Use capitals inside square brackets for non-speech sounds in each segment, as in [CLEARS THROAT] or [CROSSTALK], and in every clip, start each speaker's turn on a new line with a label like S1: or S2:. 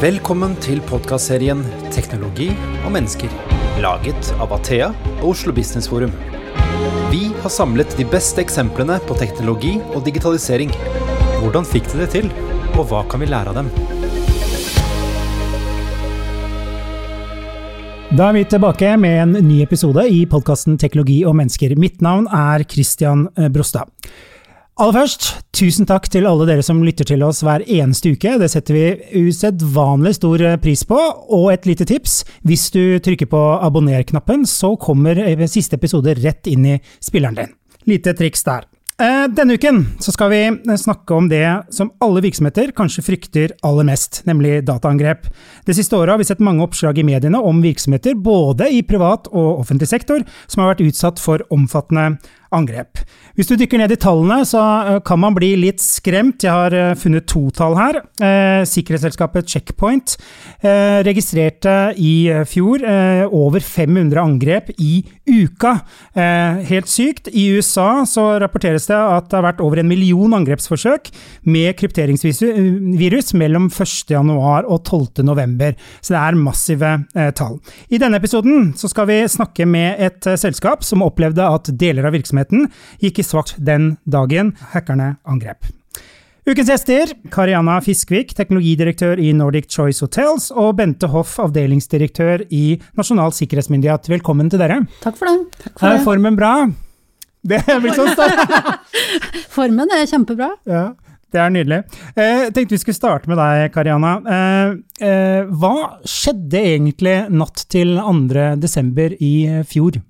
S1: Velkommen til podkastserien 'Teknologi og mennesker', laget av Athea og Oslo Business Forum. Vi har samlet de beste eksemplene på teknologi og digitalisering. Hvordan fikk de det til, og hva kan vi lære av dem?
S2: Da er vi tilbake med en ny episode i podkasten Teknologi og mennesker. Mitt navn er Christian Brostad. Aller først, tusen takk til alle dere som lytter til oss hver eneste uke. Det setter vi usedvanlig stor pris på. Og et lite tips, hvis du trykker på abonner-knappen, så kommer siste episode rett inn i spilleren din. Lite triks der. Eh, denne uken skal vi snakke om det som alle virksomheter kanskje frykter aller mest, nemlig dataangrep. Det siste året har vi sett mange oppslag i mediene om virksomheter, både i privat og offentlig sektor, som har vært utsatt for omfattende angrep. Hvis du dykker ned i tallene, så eh, kan man bli litt skremt. Jeg har eh, funnet to tall her. Eh, sikkerhetsselskapet Checkpoint registrerte i fjor over 500 angrep i uka. Helt sykt. I USA så rapporteres det at det har vært over en million angrepsforsøk med krypteringsvirus mellom 1.1 og 12.11. Så det er massive tall. I denne episoden så skal vi snakke med et selskap som opplevde at deler av virksomheten virksomheten gikk i svart den dagen hackerne angrep. Ukens gjester Karianna Fiskvik, teknologidirektør i Nordic Choice Hotels, og Bente Hoff, avdelingsdirektør i Nasjonal sikkerhetsmyndighet. Velkommen til dere.
S3: Takk for det. Takk for
S2: er formen bra? Det er vel sånn stolt! [LAUGHS]
S3: formen er kjempebra.
S2: Ja. Det er nydelig. Eh, jeg tenkte vi skulle starte med deg, Karianna. Eh, eh, hva skjedde egentlig natt til 2. desember i fjor?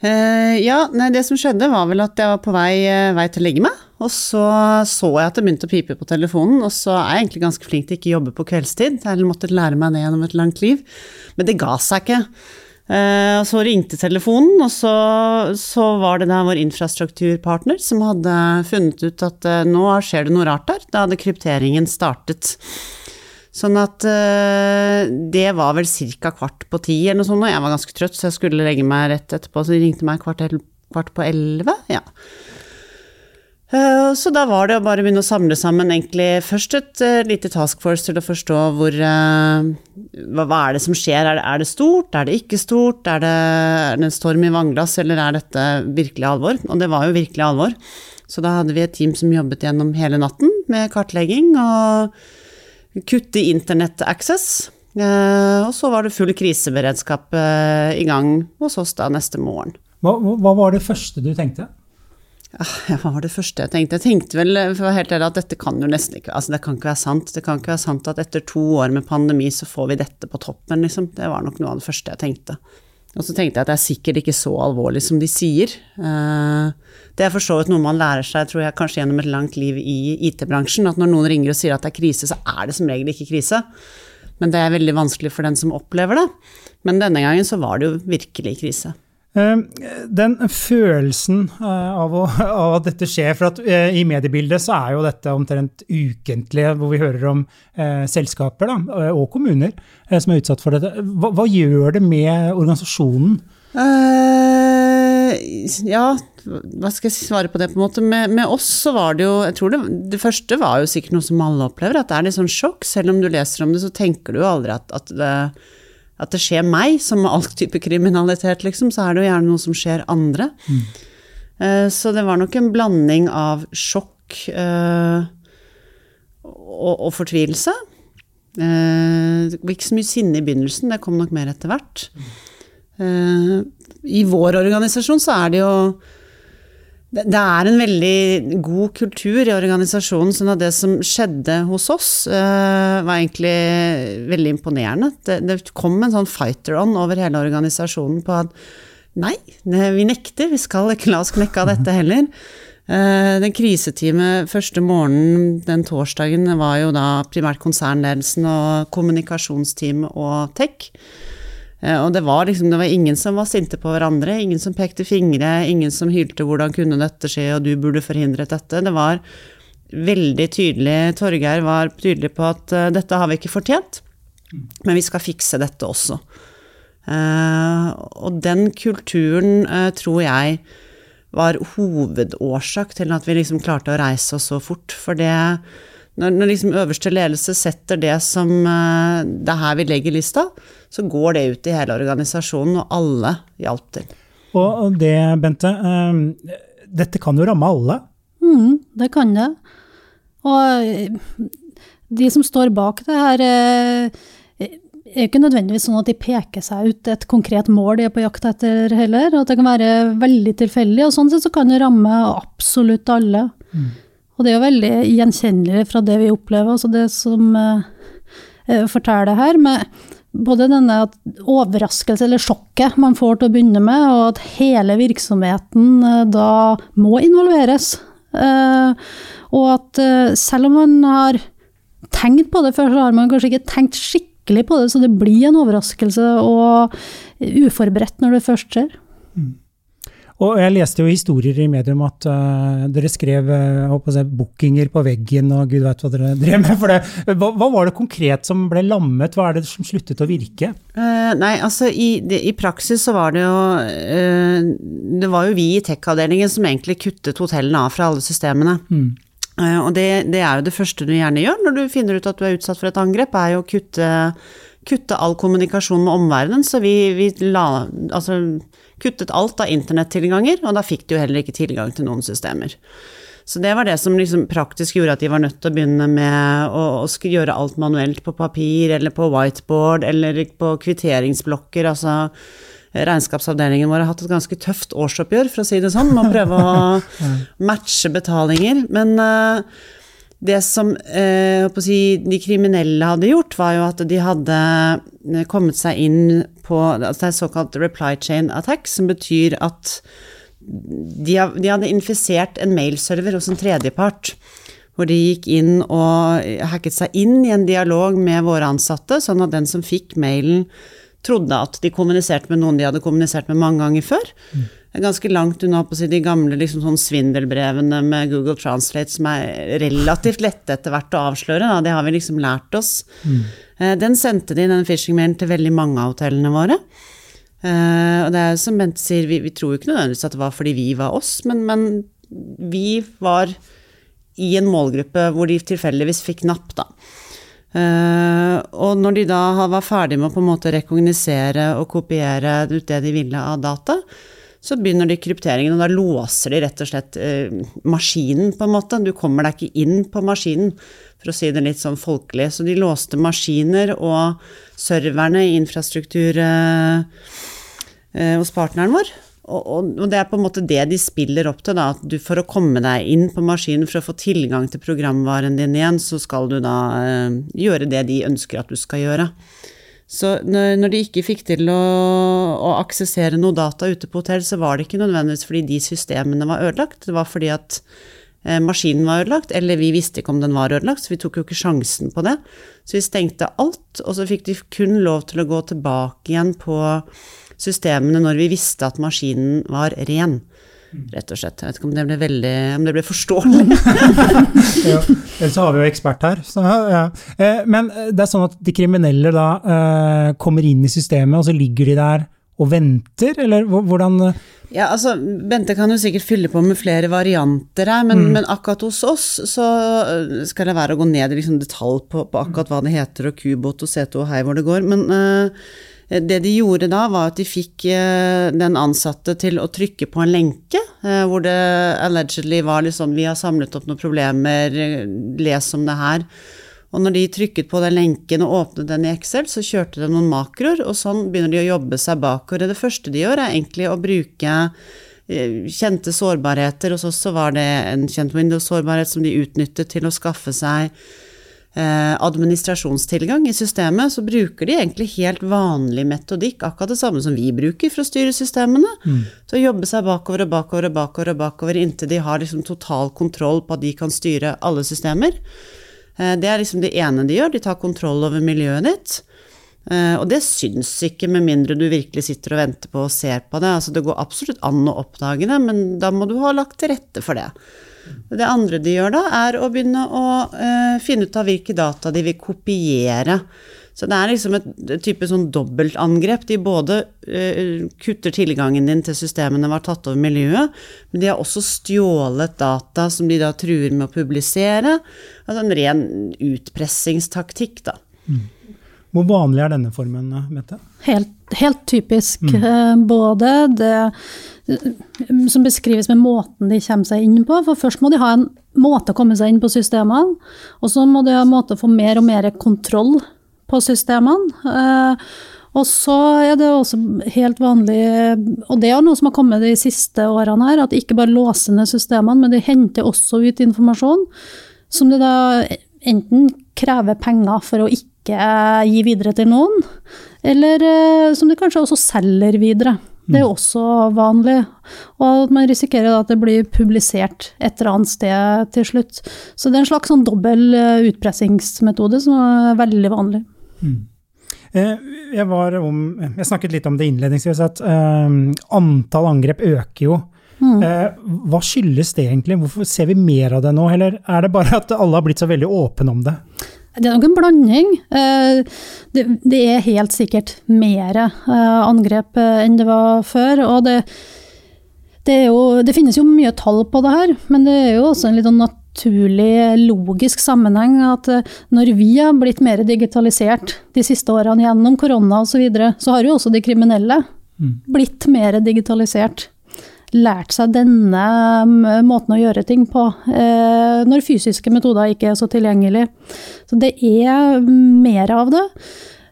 S3: Uh, ja, nei, det som skjedde var vel at jeg var på vei, uh, vei, til å legge meg. Og så så jeg at det begynte å pipe på telefonen, og så er jeg egentlig ganske flink til ikke å jobbe på kveldstid. Jeg måtte lære meg det gjennom et langt liv. Men det ga seg ikke. Uh, så ringte telefonen, og så, så, var det da vår infrastrukturpartner som hadde funnet ut at nå skjer det noe rart der. Da hadde krypteringen startet. Sånn at uh, det var vel ca. kvart på ti eller noe sånt, og jeg var ganske trøtt, så jeg skulle legge meg rett etterpå, så de ringte meg kvart, kvart på elleve. Ja. Uh, så da var det å bare begynne å samle sammen egentlig først et uh, lite task force til å forstå hvor hva, hva, er det som skjer, er det, er det, stort, er det ikke stort, er det, er det en storm i vannglass, eller er dette virkelig alvor? Og det var jo virkelig alvor. Så da hadde vi et team som jobbet gjennom hele natten med kartlegging og kutte internett-access. Eh, og så var det full kriseberedskap eh, i gang hos oss da neste morgen.
S2: Hva, hva var det første du tenkte?
S3: Ja, hva var det første jeg tenkte? Jeg tenkte vel for å være helt ærlig, at dette kan jo nesten ikke altså det kan ikke være sant. Det kan ikke være sant at etter to år med pandemi så får vi dette på toppen, liksom. Det var nok noe av det første jeg tenkte. Og så tenkte jeg at det er sikkert ikke så alvorlig som de sier. Uh, det er for så vidt noe man lærer seg tror jeg, kanskje gjennom et langt liv i IT-bransjen. At når noen ringer og sier at det er krise, så er det som regel ikke krise. Men det er veldig vanskelig for den som opplever det. Men denne gangen så var det jo virkelig krise.
S2: Eh, den følelsen eh, av, å, [LAUGHS] av, at dette skjer, for eh, i mediebildet så er jo dette omtrent ukentlig, hvor vi hører om eh, selskaper da, og kommuner eh, som er utsatt for dette. Hva, hva gjør det med organisasjonen?
S3: Uh, ja, hva skal jeg svare på det, på en måte. Med, med, oss så var det jo Jeg tror det, det første var jo sikkert noe som alle opplever, at det er litt sånn sjokk. Selv om du leser om det, så tenker du jo aldri at, at, det, at det skjer meg, som med all type kriminalitet, liksom. Så er det jo gjerne noe som skjer andre. Mm. Så det var nok en blanding av sjokk uh, og, og, fortvilelse. det var ikke så mye sinne i begynnelsen, det kom nok mer etter hvert. Eh, I vår organisasjon så er det jo det er en veldig god kultur i organisasjonen, sånn at det som skjedde hos oss, uh, var egentlig veldig imponerende. Det, det kom en sånn fighter-on over hele organisasjonen på at nei, vi nekter, vi skal ikke la oss knekke av dette heller. Uh, den kriseteamet første morgenen den torsdagen var jo da primært konsernledelsen og kommunikasjonsteam og tech. Eh, og det var liksom, det var ingen som var sinte på hverandre, ingen som pekte fingre, ingen som hylte 'hvordan kunne dette skje', og 'du burde forhindret dette'. Det var veldig tydelig, Torgeir var tydelig på at uh, dette har vi ikke fortjent, men vi skal fikse dette også. Uh, og den kulturen tror jeg var hovedårsak til at vi liksom klarte å reise oss så fort. For det Når, når liksom øverste ledelse setter det som eh, det er her vi legger lista, så går det ut i hele organisasjonen, og alle hjalp til.
S2: Og, og det, Bente, eh, dette kan jo ramme alle.
S4: Mm, det kan det. Og eh, de som står bak det her, eh, er jo ikke nødvendigvis sånn at de peker seg ut et konkret mål de er på jakt etter heller. At det kan være veldig tilfeldig. Og sånn sett så kan det ramme absolutt alle. Mm. Og det er jo veldig gjenkjennelig fra det vi opplever, altså det som jeg forteller her. med både denne overraskelse eller sjokket man får til å begynne med, og at hele virksomheten uh, da må involveres. Og at selv om man har tenkt på det før, så har man kanskje ikke tenkt skikkelig på det, så det blir en overraskelse og uforberedt når det først skjer. Mm.
S2: Og jeg leste jo historier i medium at uh, dere skrev uh, jeg, bookinger på veggen og gud vet hva dere [LAUGHS] drev med. for det. Hva, hva, var det konkret som ble lammet, hva er det som sluttet å virke?
S3: Uh, nei, altså i, det, i, praksis så var det jo uh, Det var jo vi i tech-avdelingen som egentlig kuttet hotellene av fra alle systemene. Mm. og det, det, er jo det første du gjerne gjør når du finner ut at du er utsatt for et angrep, er jo å kutte, kutte all kommunikasjon med omverdenen. Så vi, vi la Altså kuttet alt av internettilganger, og da fikk de jo heller ikke tilgang til noen systemer. Så det var det som liksom praktisk gjorde at de var nødt til å begynne med å, å gjøre alt manuelt på papir eller på whiteboard eller på kvitteringsblokker. Altså regnskapsavdelingen vår har hatt et ganske tøft årsoppgjør, for å si det sånn, med å [LAUGHS] prøve å matche betalinger. Men uh, det som eh, si, de kriminelle hadde gjort, var jo at de hadde kommet seg inn på altså det er såkalt reply chain attack, som betyr at de, de hadde infisert en mailserver hos en tredjepart. Hvor de gikk inn og hacket seg inn i en dialog med våre ansatte, sånn at den som fikk mailen, trodde at de kommuniserte med noen de hadde kommunisert med mange ganger før. Mm ganske langt unna på de gamle liksom sånn svindelbrevene med Google Translate som er relativt lette etter hvert å avsløre. Da. Det har vi liksom lært oss. Mm. Eh, den sendte de, den phishing-mailen, til veldig mange av hotellene våre. Uh, og det er som Bente sier, vi, vi, tror jo ikke nødvendigvis at det var fordi vi var oss, men, men vi var i en målgruppe hvor de tilfeldigvis fikk napp, da. Uh, og når de da var ferdig med å på en måte rekognosere og kopiere ut det de ville av data, så begynner de krypteringen, og da låser de rett og slett eh, maskinen, på en måte. Du kommer deg ikke inn på maskinen, for å si det litt sånn folkelig. Så de låste maskiner og serverne i infrastruktur eh, eh, hos partneren vår. Og, og, og, det er på en måte det de spiller opp til, da. At du for å komme deg inn på maskinen, for å få tilgang til programvaren din igjen, så skal du da eh, gjøre det de ønsker at du skal gjøre. Så når de ikke fikk til å, å, aksessere noe data ute på hotell, så var det ikke nødvendigvis fordi de systemene var ødelagt, det var fordi at eh, maskinen var ødelagt, eller vi visste ikke om den var ødelagt, så vi tok jo ikke sjansen på det. Så vi stengte alt, og så fikk de kun lov til å gå tilbake igjen på systemene når vi visste at maskinen var ren rett og slett. Jeg vet ikke om det ble veldig om det ble forståelig. [LAUGHS]
S2: ja, ellers har vi jo ekspert her. Så, ja. Eh, men eh, det er sånn at de kriminelle da eh, kommer inn i systemet, og så ligger de der og venter, eller hvordan
S3: ja, altså, Bente kan jo sikkert fylle på med flere varianter her, men, mm. men akkurat hos oss så skal det være å gå ned i liksom detalj på, på, akkurat hva det heter, og kubåt og seto og hei hvor det går. Men uh, Eh, det de gjorde da, var at de fikk eh, den ansatte til å trykke på en lenke, eh, hvor det allegedly var sånn Vi har samlet opp noen problemer, les om det her. Og når de trykket på den lenken og åpnet den i Excel, så kjørte de noen makroer, og sånn begynner de å jobbe seg bakover. Det første de gjør, er egentlig å bruke kjente sårbarheter. Oss så var det en kjent Windows-sårbarhet som de utnyttet til å skaffe seg Eh, administrasjonstilgang i systemet, så bruker de egentlig helt vanlig metodikk, akkurat det samme som vi bruker for å styre systemene. Mm. Til å jobbe seg bakover og bakover og bakover og bakover inntil de har liksom total kontroll på at de kan styre alle systemer. Eh, det er liksom det ene de gjør, de tar kontroll over miljøet ditt. Eh, og det syns ikke med mindre du virkelig sitter og venter på og ser på det. Altså det går absolutt an å oppdage det, men da må du ha lagt til rette for det. Det andre de gjør da, er å begynne å uh, finne ut av hvilke data de vil kopiere. Så det er liksom et, et type sånn dobbeltangrep. De både uh, kutter tilgangen din til systemene var tatt over miljøet, men de har også stjålet data som de da truer med å publisere. Altså en ren utpressingstaktikk, da.
S2: Hvor vanlig er denne formen, Mette?
S4: Helt, helt typisk. Mm. Både det eh, som beskrives med måten de kommer seg inn på. For først må de ha en måte å komme seg inn på systemene, og så må de ha en måte å få mer og mer kontroll på systemene. Eh, Og så er det også helt vanlig, og det er noe som har kommet de siste årene her, at ikke bare låser ned systemene, men de henter også ut informasjon som de da enten krever penger for å ikke gi videre til noen, eller eh, som de kanskje også selger videre. Det er jo også vanlig. Og at man risikerer at det blir publisert et eller annet sted til slutt. Så det er en slags sånn dobbel eh, utpressingsmetode som er veldig vanlig.
S2: Mm. Jeg, var om, jeg snakket litt om det innledningsvis, at eh, antall angrep øker jo. Eh, hva skyldes det egentlig? Hvorfor ser vi mer av det nå, eller er det bare at alle har blitt så veldig åpne om det?
S4: Det er nok en blanding. Eh, Det, det er helt sikkert mer eh, angrep eh, enn det var før. Og det, det, jo, det finnes jo mye tall på det her, men det er jo også en litt sånn naturlig, logisk sammenheng at når vi har blitt mer digitalisert de siste årene gjennom korona osv., så, videre, så har jo også de kriminelle blitt mer digitalisert. Lært seg denne mm, måten å gjøre ting på, eh, når fysiske metoder ikke er så tilgjengelig. Så det er mer av det.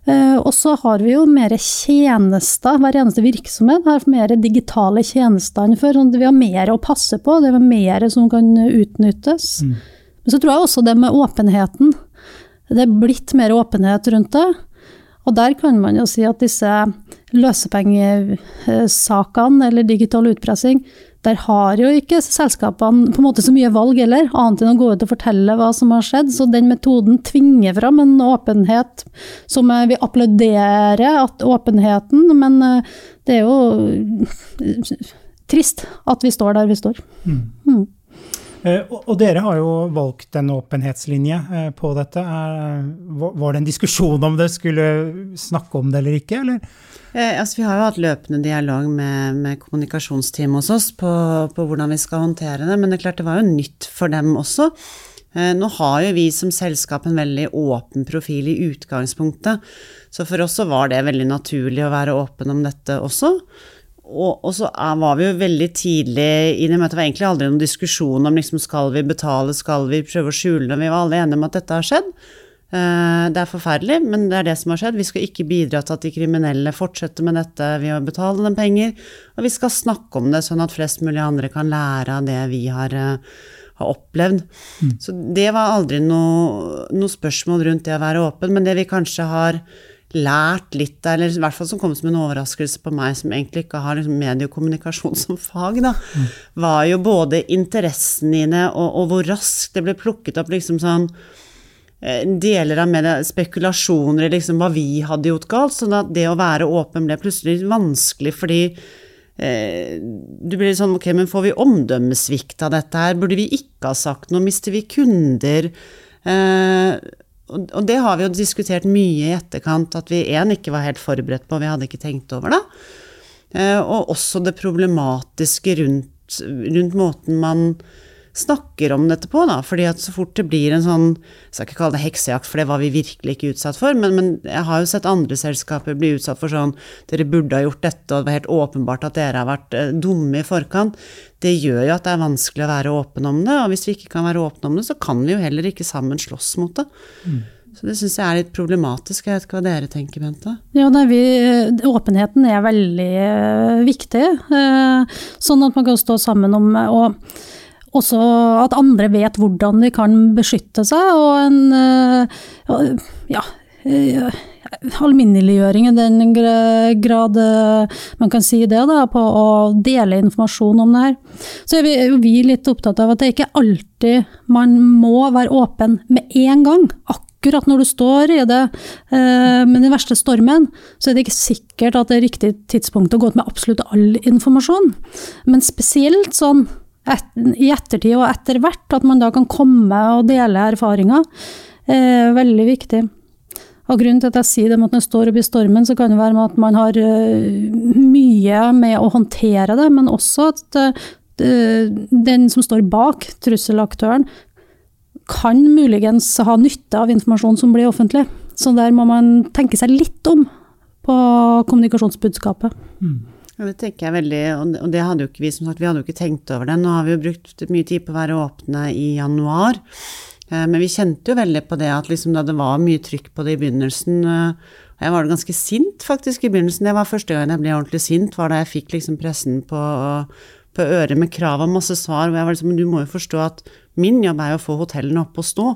S4: Eh, og så har vi jo mer tjenester. Hver eneste virksomhet har mer digitale tjenester enn før. sånn Vi har mer å passe på, det er mer som kan utnyttes. Men så tror jeg også det med åpenheten. Det er blitt mer åpenhet rundt det. Og der kan man jo si at disse løsepengesakene eller digital utpressing, der har jo ikke selskapene på en måte så mye valg heller, annet enn å gå ut og fortelle hva som har skjedd. Så den metoden tvinger fram en åpenhet som vi applauderer at åpenheten, men eh, det er jo trist at vi står der vi står. Mm.
S2: Eh, Og dere har jo valgt en åpenhetslinje eh, på dette. Var- det en diskusjon om det skulle snakke om det eller ikke, eller?
S3: Eh, altså, vi har jo hatt løpende dialog med, med kommunikasjonsteamet hos oss på, på hvordan vi skal håndtere det, men det er klart det var jo nytt for dem også. Nå har jo vi som selskap en veldig åpen profil i utgangspunktet, så for oss så var det veldig naturlig å være åpen om dette også. Og, og så var vi jo veldig tidlig i det møtet, det var egentlig aldri noen diskusjon om liksom, skal vi betale, skal vi prøve å skjule det, vi var alle enige om at dette har skjedd. Eh, Det er forferdelig, men det er det som har skjedd. Vi skal ikke bidra til at de kriminelle fortsetter med dette ved å betale dem penger. Og vi skal snakke om det, sånn at flest mulig andre kan lære av det vi har, eh, har opplevd. Så det var aldri noe, noe spørsmål rundt det å være åpen, men det vi kanskje har lært litt, eller i hvert fall som kom som en overraskelse på meg, som egentlig ikke har liksom mediekommunikasjon [LAUGHS] som fag, da, var jo både interessen det, og, og hvor raskt det ble plukket opp liksom sånn eh, deler av media, spekulasjoner i liksom hva vi hadde gjort galt, sånn at det å være åpen ble plutselig vanskelig fordi eh, du blir sånn, ok, men får vi omdømmesvikt av dette her? Burde vi ikke ha sagt noe? Mister vi kunder? Eh, og, det har vi jo diskutert mye i etterkant, at vi en ikke var helt forberedt på, vi hadde ikke tenkt over det. Eh, og også det problematiske rundt, rundt måten man snakker om dette på, da. Fordi at så fort det blir en sånn Jeg skal ikke kalle det heksejakt, for det var vi virkelig ikke utsatt for, men, men jeg har jo sett andre selskaper bli utsatt for sånn Dere burde ha gjort dette, og det var helt åpenbart at dere har vært eh, dumme i forkant. Det gjør jo at det er vanskelig å være åpen om det, og hvis vi ikke kan være åpne om det, så kan vi jo heller ikke sammen slåss mot det. Så det syns jeg er litt problematisk. Jeg vet ikke hva dere tenker, Bente?
S4: Ja, nei, vi, åpenheten er veldig eh, viktig, eh, sånn at man kan stå sammen om og også at andre vet hvordan de kan beskytte seg, og en eh, ja, eh, alminneliggjøring i den grad eh, man kan si det, da, på å dele informasjon om det her. Så er vi, er vi litt opptatt av at det ikke alltid man må være åpen med en gang. Akkurat når du står i det med den verste stormen, så er det ikke sikkert at det er riktig tidspunkt å gå ut med absolutt all informasjon. Men spesielt sånn et, i ettertid og etter hvert, at man da kan komme og dele erfaringer, er veldig viktig. Og grunnen til at jeg sier det med at det står opp i stormen, så kan det være med at man har mye med å håndtere det, men også at den som står bak trusselaktøren, kan muligens ha nytte av informasjon som blir offentlig. Så der må man tenke seg litt om på kommunikasjonsbudskapet.
S3: Mm. Ja, det tenker jeg veldig, og det hadde jo ikke vi som sagt, vi hadde jo ikke tenkt over det. Nå har vi jo brukt mye tid på å være åpne i januar. Eh, men vi kjente jo veldig på det at liksom da det var mye trykk på det i begynnelsen og Jeg var ganske sint faktisk i begynnelsen. Det var første gang jeg ble ordentlig sint, var da jeg fikk liksom pressen på, på øret med krav om masse svar. hvor jeg var liksom, du må jo forstå at min jobb er jo å få hotellene opp og stå.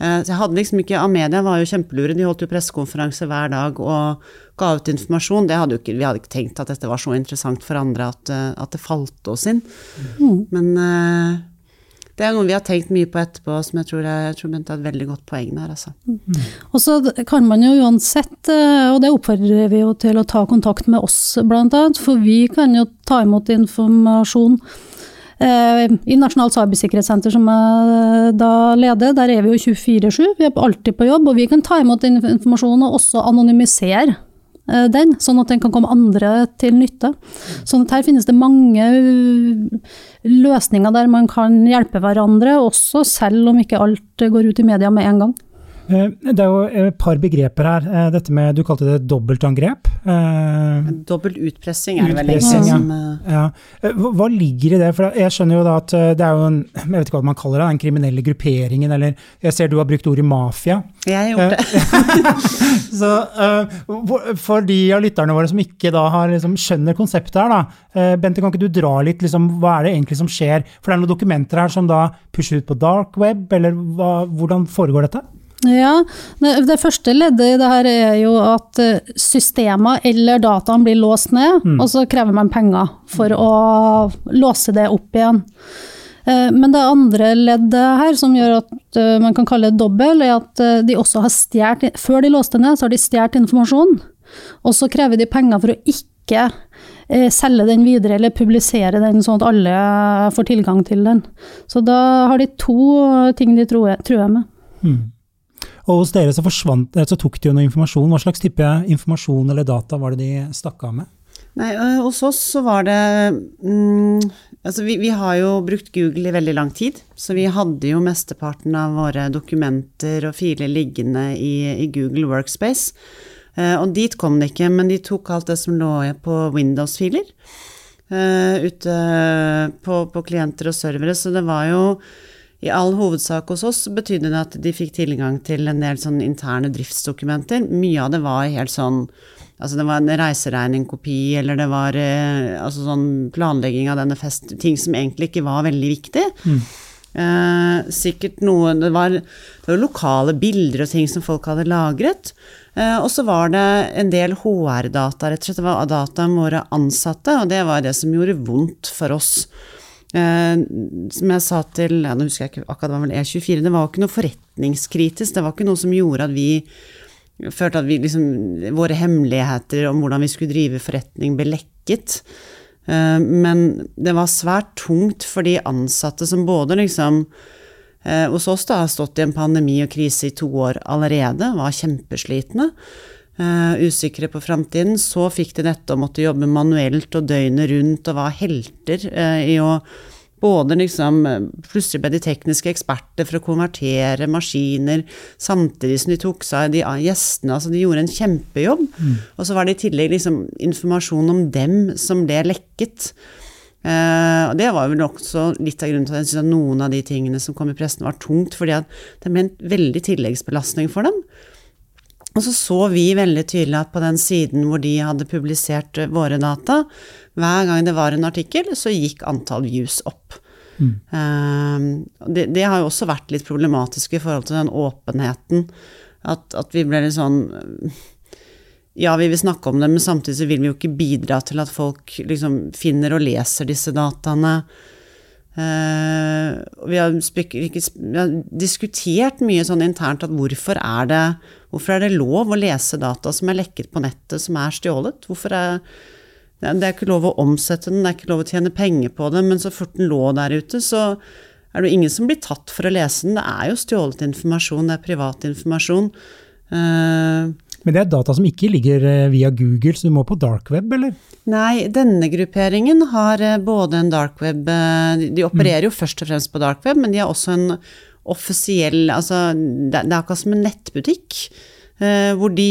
S3: Eh, så jeg hadde liksom ikke, Amedia var jo kjempelure, de holdt jo pressekonferanse hver dag og ga ut informasjon. Hadde ikke, vi hadde ikke tenkt at dette var så interessant for andre at, eh, at det falt oss inn. Mm. Men uh, det er noe vi har tenkt mye på etterpå, som jeg tror, jeg, jeg tror Bente har et veldig godt poeng der. Altså.
S4: Mm. Og så kan man jo uansett, og det oppfordrer vi jo til å ta kontakt med oss bl.a., for vi kan jo ta imot informasjon Eh, I Nasjonalt cybersikkerhetssenter, som jeg da leder, der er vi jo 24-7. Vi er alltid på jobb, og vi kan ta imot informasjon og også anonymisere eh, den, sånn at den kan komme andre til nytte. Sånn at her finnes det mange eh, løsninger der man kan hjelpe hverandre, også selv om ikke alt går ut i media med en gang.
S2: Eh, det er jo et par begreper her. Eh, dette med, Du kalte det dobbeltangrep.
S3: Eh, Dobbelt utpressing er det vel egentlig som
S2: ja. Hva ligger i det? For jeg skjønner jo da at det er jo en jeg vet ikke hva man kaller det, den kriminelle grupperingen, eller Jeg ser du har brukt ordet mafia.
S3: Jeg har gjort det. [LAUGHS]
S2: Så For de av lytterne våre som ikke da har, liksom, skjønner konseptet her, da. Bente, kan ikke du dra litt liksom, Hva er det egentlig som skjer? For det er noen dokumenter her som da pusher ut på dark web, eller hva, hvordan foregår dette?
S4: Ja, det, første leddet i det her er jo at eh, systemer eller dataen blir låst ned, mm. og så krever man penger for å låse det opp igjen. Eh, men det andre leddet her, som gjør at eh, man kan kalle det dobbel, er at de også har stjålet Før de låste ned, så har de stjålet informasjon. Og så krever de penger for å ikke selge den videre eller publisere den sånn at alle får tilgang til den. Så da har de to ting de truer med. Mm.
S2: Og hos dere så, forsvant, så tok de jo noe informasjon. Hva slags type informasjon eller data var det de stakk av med?
S3: Nei, hos oss så var det mm, Altså vi, vi, har jo brukt Google i veldig lang tid, så vi hadde jo mesteparten av våre dokumenter og filer liggende i, i Google Workspace. Uh, og dit kom det ikke, men de tok alt det som lå på Windows-filer. Uh, ute på, på klienter og servere, så det var jo i all hovedsak hos oss betydde det at de fikk tilgang til en del sånn interne driftsdokumenter. Mye av det var helt sånn Altså det var en reiseregningkopi, eller det var eh, altså sånn planlegging av denne fest Ting som egentlig ikke var veldig viktig. Mm. Eh, sikkert noe det var, det var, lokale bilder og ting som folk hadde lagret. Eh, og så var det en del HR-data, rett og slett. Det var data om våre ansatte, og det var det som gjorde vondt for oss. Eh, som jeg sa til ja, nå husker jeg ikke akkurat det var vel E24, det var ikke noe forretningskritisk. Det var ikke noe som gjorde at vi følte at vi liksom Våre hemmeligheter om hvordan vi skulle drive forretning, ble lekket. Eh, men det var svært tungt for de ansatte som både liksom eh, hos oss da har stått i en pandemi og krise i to år allerede, var kjempeslitne uh, usikre på framtiden, så fikk de dette å måtte jobbe manuelt og døgnet rundt og var helter uh, i å både liksom Plutselig ble de tekniske eksperter for å konvertere maskiner, samtidig som de tok seg av de gjestene. Altså de gjorde en kjempejobb. Mm. Og så var det i tillegg liksom informasjon om dem som ble lekket. Uh, og det var vel også litt av grunnen til at jeg synes at noen av de tingene som kom i pressen, var tungt, fordi at det ble en veldig tilleggsbelastning for dem. Og så så vi veldig tydelig at på den siden hvor de hadde publisert eh, våre data, hver gang det var en artikkel, så gikk antall views opp. Mm. Uh, det, det, har jo også vært litt problematisk i forhold til den åpenheten. At, at, vi ble litt sånn Ja, vi vil snakke om det, men samtidig så vil vi jo ikke bidra til at folk liksom finner og leser disse dataene. Uh, vi, har vi, har diskutert mye sånn internt at hvorfor er det Hvorfor er det lov å lese data som er lekket på nettet, som er stjålet? Hvorfor er, det er ikke lov å omsette den, det er ikke lov å tjene penger på det, men så fort den lå der ute, så er det jo ingen som blir tatt for å lese den. Det er jo stjålet informasjon, det er privat informasjon. Uh,
S2: men det er data som ikke ligger eh, via Google, så du må på dark web, eller?
S3: Nei, denne grupperingen har eh, både en dark web De opererer jo først og fremst på dark web, men de har også en offisiell Altså, det er akkurat som en nettbutikk. Hvor de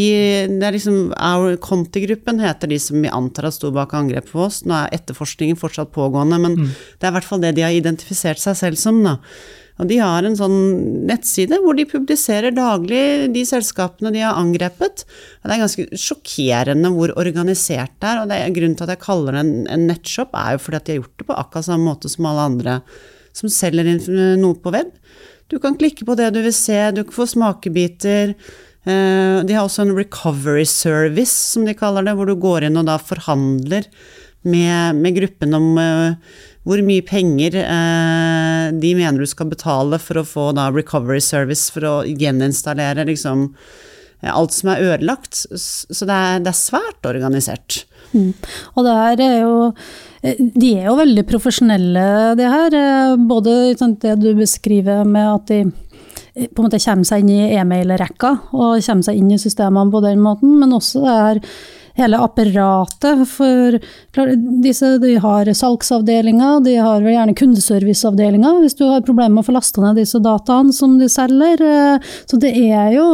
S3: det er liksom Our Conti-gruppen heter de som vi antar har sto bak angrepet på oss. Nå er etterforskningen fortsatt pågående, men mm. det er i hvert fall det de har identifisert seg selv som. Da. Og de har en sånn nettside hvor de publiserer daglig de selskapene de har angrepet. Og det er ganske sjokkerende hvor organisert det er. Og det er grunnen til at jeg kaller det en, en nettshop, er jo fordi at de har gjort det på akkurat samme måte som alle andre som selger noe på web. Du kan klikke på det du vil se, du kan få smakebiter. Eh, de har også en recovery service, som de kaller det, hvor du går inn og da forhandler med, med gruppen om uh, hvor mye penger eh, de mener du skal betale for å få da recovery service, for å gjeninstallere liksom alt som er ødelagt. Så det er, det er svært organisert.
S4: Mm. Og det her er jo De er jo veldig profesjonelle, det her. Både det du beskriver med at de på en måte kommer seg inn i e-mail-rekka og kommer seg inn i systemene på den måten, men også det her hele apparatet. For klar, disse, de har salgsavdelinga, de har vel gjerne kundeserviceavdelinga hvis du har problemer med å få lasta ned disse dataene som de selger. Eh, så det er jo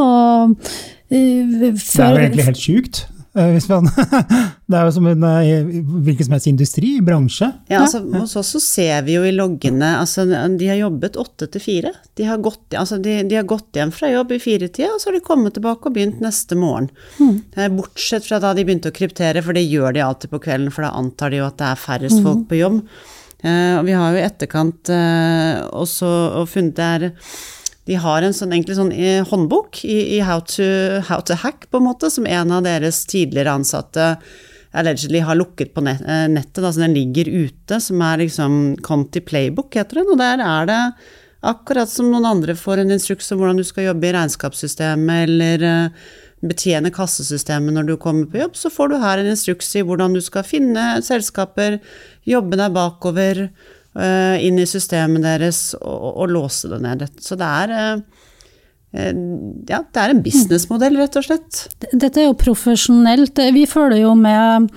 S2: før, eh, Det er jo egentlig helt sjukt. Eh, man, [LAUGHS] det er jo som en eh, hvilken som helst industri, bransje.
S3: Ja, altså, Hos oss så ser vi jo i loggene altså De har jobbet åtte til fire. De har, gått, altså, de, de har gått hjem fra jobb i firetida, og så har de kommet tilbake og begynt neste morgen. Mm. Bortsett fra da de begynte å kryptere, for det gjør de alltid på kvelden, for da antar de jo at det er færrest mm. folk på jobb. Uh, og vi har jo i etterkant uh, også funnet det er de har en sånn, egentlig sånn eh, håndbok i, i how, to, how, to, hack, på en måte, som en av deres tidligere ansatte allegedly har lukket på eh, nettet. Altså den ligger ute, som er liksom Conti Playbook, heter den. Og der er det akkurat som noen andre får en instruks om hvordan du skal jobbe i regnskapssystemet eller uh, betjene kassesystemet når du kommer på jobb, så får du her en instruks i hvordan du skal finne selskaper, jobbe deg bakover inn i systemet deres og, og, låse det ned. Så det er uh, ja, det er en businessmodell, rett og slett.
S4: Dette er jo profesjonelt. Vi følger jo med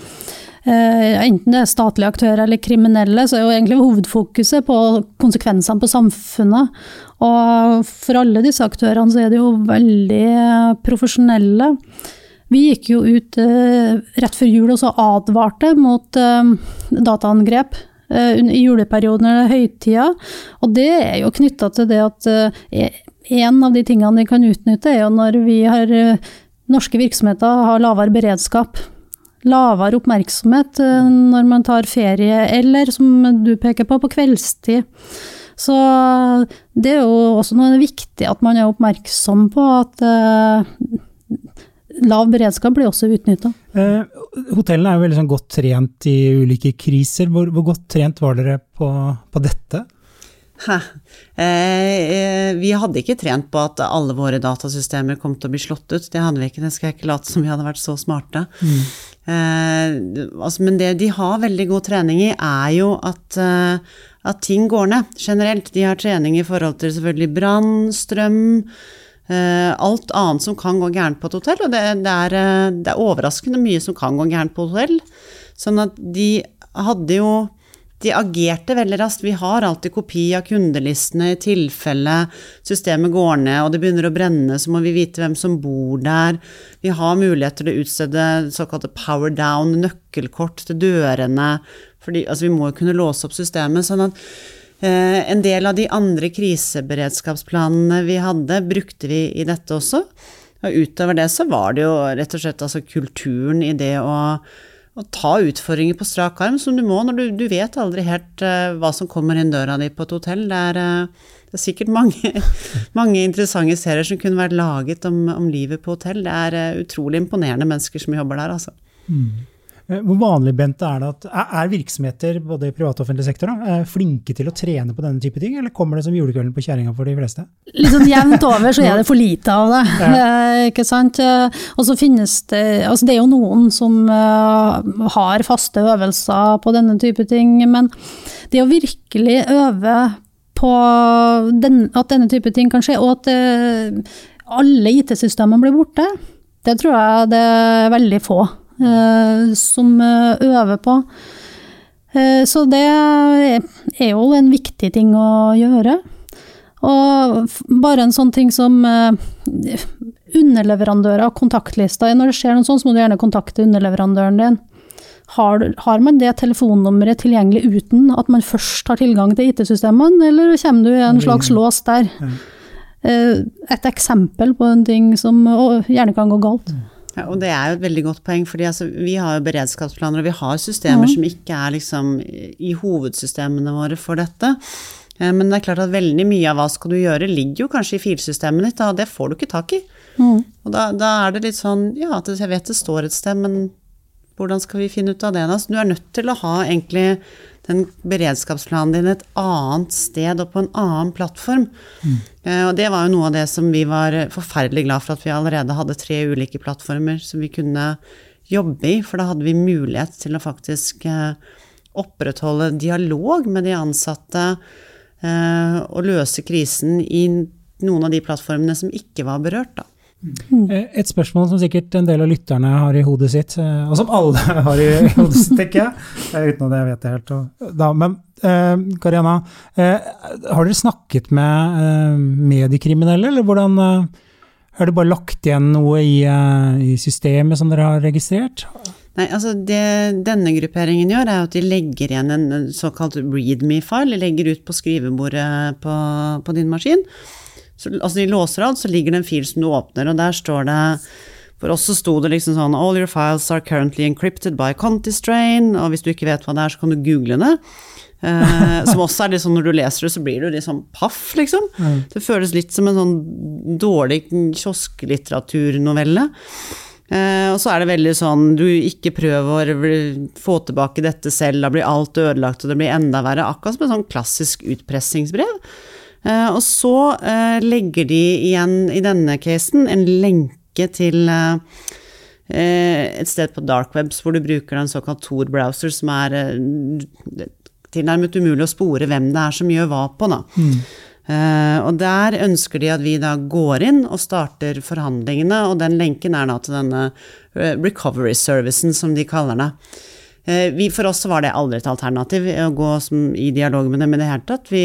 S4: Enten det er statlige aktører eller kriminelle, så er jo egentlig hovedfokuset på konsekvensene på samfunnet. Og for alle disse aktørene så er de jo veldig profesjonelle. Vi gikk jo ut rett før jul og så advarte mot dataangrep Eh, i juleperioden eller høytida. Og det er jo knytta til det at eh, en av de tingene vi kan utnytte, er jo når vi har eh, norske virksomheter har lavere beredskap. Lavere oppmerksomhet når man tar ferie, eller som du peker på, på kveldstid. Så det er jo også noe viktig at man er oppmerksom på at lav beredskap blir også utnytta.
S2: Eh, hotellene er jo veldig sånn godt trent i ulike kriser. Hvor, hvor godt trent var dere på, på dette?
S3: Eh, vi hadde ikke trent på at alle våre datasystemer kom til å bli slått ut. Det hadde vi ikke, det skal jeg ikke late som vi hadde vært så smarte. Mm. Eh, altså, men det de har veldig god trening i, er jo at, eh, at ting går ned generelt. De har trening i forhold til selvfølgelig brann, strøm alt annet som kan gå gærent på et hotell, og det, det, er, eh, det, er, overraskende mye som kan gå gærent på hotell. Sånn at de hadde jo De agerte veldig raskt. Vi har alltid kopi av kundelistene i tilfelle systemet går ned og det begynner å brenne, så må vi vite hvem som bor der. Vi har muligheter til å utstede såkalte power down, nøkkelkort til dørene. Fordi, altså, vi må jo kunne låse opp systemet. sånn at Eh, en del av de andre kriseberedskapsplanene vi hadde, brukte vi i dette også. Og utover det så var det jo rett og slett altså kulturen i det å, å ta utfordringer på strak arm, som du må når du, du vet aldri helt uh, hva som kommer inn døra di på et hotell. Det er, uh, det er sikkert mange, [LAUGHS] mange, interessante serier som kunne vært laget om, om livet på hotell. Det er utrolig imponerende mennesker som jobber der, altså. Mm.
S2: Eh, Hvor vanlig Bent, er det at er er virksomheter både i privat og offentlig sektor da, eh, flinke til å trene på denne type ting, eller kommer det som julekvelden på kjerringa for de fleste?
S4: Litt sånn jevnt over så er [LAUGHS] det for lite av det. Ja. [LAUGHS] Ikke sant? Eh, Og så finnes det Altså det er jo noen som eh, har faste øvelser på denne type ting, men det å virkelig øve på den, at denne type ting kan skje, og at eh, alle IT-systemene blir borte, det tror jeg det er veldig få eh, som eh, øver på. Eh, Så det er jo en viktig ting å gjøre. Og bare en sånn ting som eh, underleverandører og kontaktlister. Når det skjer noe sånt, så må du gjerne kontakte underleverandøren din. Har, har man det telefonnummeret tilgjengelig uten at man først har tilgang til IT-systemene, eller kommer du i en slags lås der? Eh, Et eksempel på en ting som gjerne kan gå galt.
S3: Ja, og det er jo et veldig godt poeng, fordi altså, vi har jo beredskapsplaner, og vi har systemer som ikke er liksom i hovedsystemene våre for dette. Eh, Men det er klart at veldig mye av hva skal du gjøre, ligger jo kanskje i filsystemet ditt, og det får du ikke tak i. Og da, da er det litt sånn, ja, jeg vet det står et sted, men hvordan skal vi finne ut av det? da? Du er nødt til å ha egentlig den beredskapsplanen din et annet sted og på en annen plattform. Mm. Og det var jo noe av det som vi var forferdelig glad for at vi allerede hadde tre ulike plattformer som vi kunne jobbe i, for da hadde vi mulighet til å faktisk eh, opprettholde dialog med de ansatte eh, og løse krisen i noen av de plattformene som ikke var berørt, da.
S2: Eh, Et spørsmål som sikkert en del av lytterne har i hodet sitt, eh, og som alle [LAUGHS] har i hodet sitt, tenker jeg, eh, uten at jeg vet det helt. Da, men eh, Kariana, eh, har dere snakket med eh, mediekriminelle, eller hvordan eh, Har dere bare lagt igjen noe i, eh, i systemet som dere har registrert?
S3: Nei, altså det denne grupperingen gjør, er at de legger igjen en en såkalt readme-file. De legger ut på skrivebordet på, på din maskin. Så, altså de låser alt, så ligger det en fil som du åpner, og der står det For oss så sto det liksom sånn All your files are currently encrypted by Contistrain, og hvis du ikke vet hva det er, så kan du google det. Eh, som også er litt sånn når du leser det, så blir du litt sånn paff, liksom. Det føles litt som en sånn dårlig kiosklitteraturnovelle. Eh, og så er det veldig sånn, du ikke prøv å få tilbake dette selv, da blir alt ødelagt og det blir enda verre. Akkurat som et sånn klassisk utpressingsbrev. Eh, og så eh, legger de igjen, i denne casen, en lenke til eh, et sted på dark webs hvor du bruker en såkalt Tor-browser, som er tilnærmet umulig å spore hvem det er som gjør hva på. Da. Eh, og der ønsker de at vi da går inn og starter forhandlingene, og den lenken er da til denne recovery servicen, som de kaller det. Uh, vi, for oss var det aldri et alternativ å gå som, i dialog med dem i det hele tatt. Vi,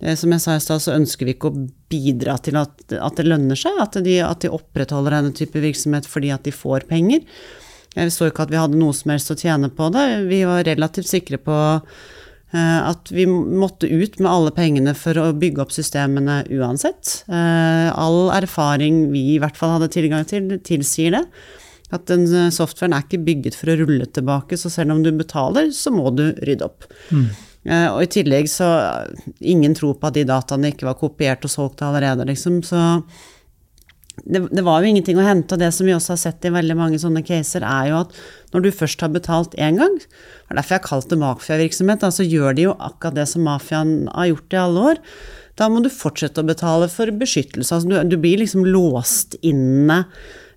S3: eh, som jeg sa i stad, så ønsker vi ikke å bidra til at, at det lønner seg, at de, at de opprettholder denne type virksomhet fordi at de får penger. Jeg så ikke at vi hadde noe som helst å tjene på det. Vi var relativt sikre på eh, at vi måtte ut med alle pengene for å bygge opp systemene uansett. Eh, all erfaring vi i hvert fall hadde tilgang til, tilsier det. At den eh, softwaren er ikke bygget for å rulle tilbake, så selv om du betaler, så må du rydde opp. Eh, og i tillegg så Ingen tror på at de dataene ikke var kopiert og solgt allerede, liksom. Så det, det var jo ingenting å hente. Og det som vi også har sett i veldig mange sånne caser, er jo at når du først har betalt én gang, det er derfor jeg har kalt det mafiavirksomhet, så gjør de jo akkurat det som mafiaen har gjort i alle år. Da må du fortsette å betale for beskyttelse. Altså, du, du blir liksom låst inne.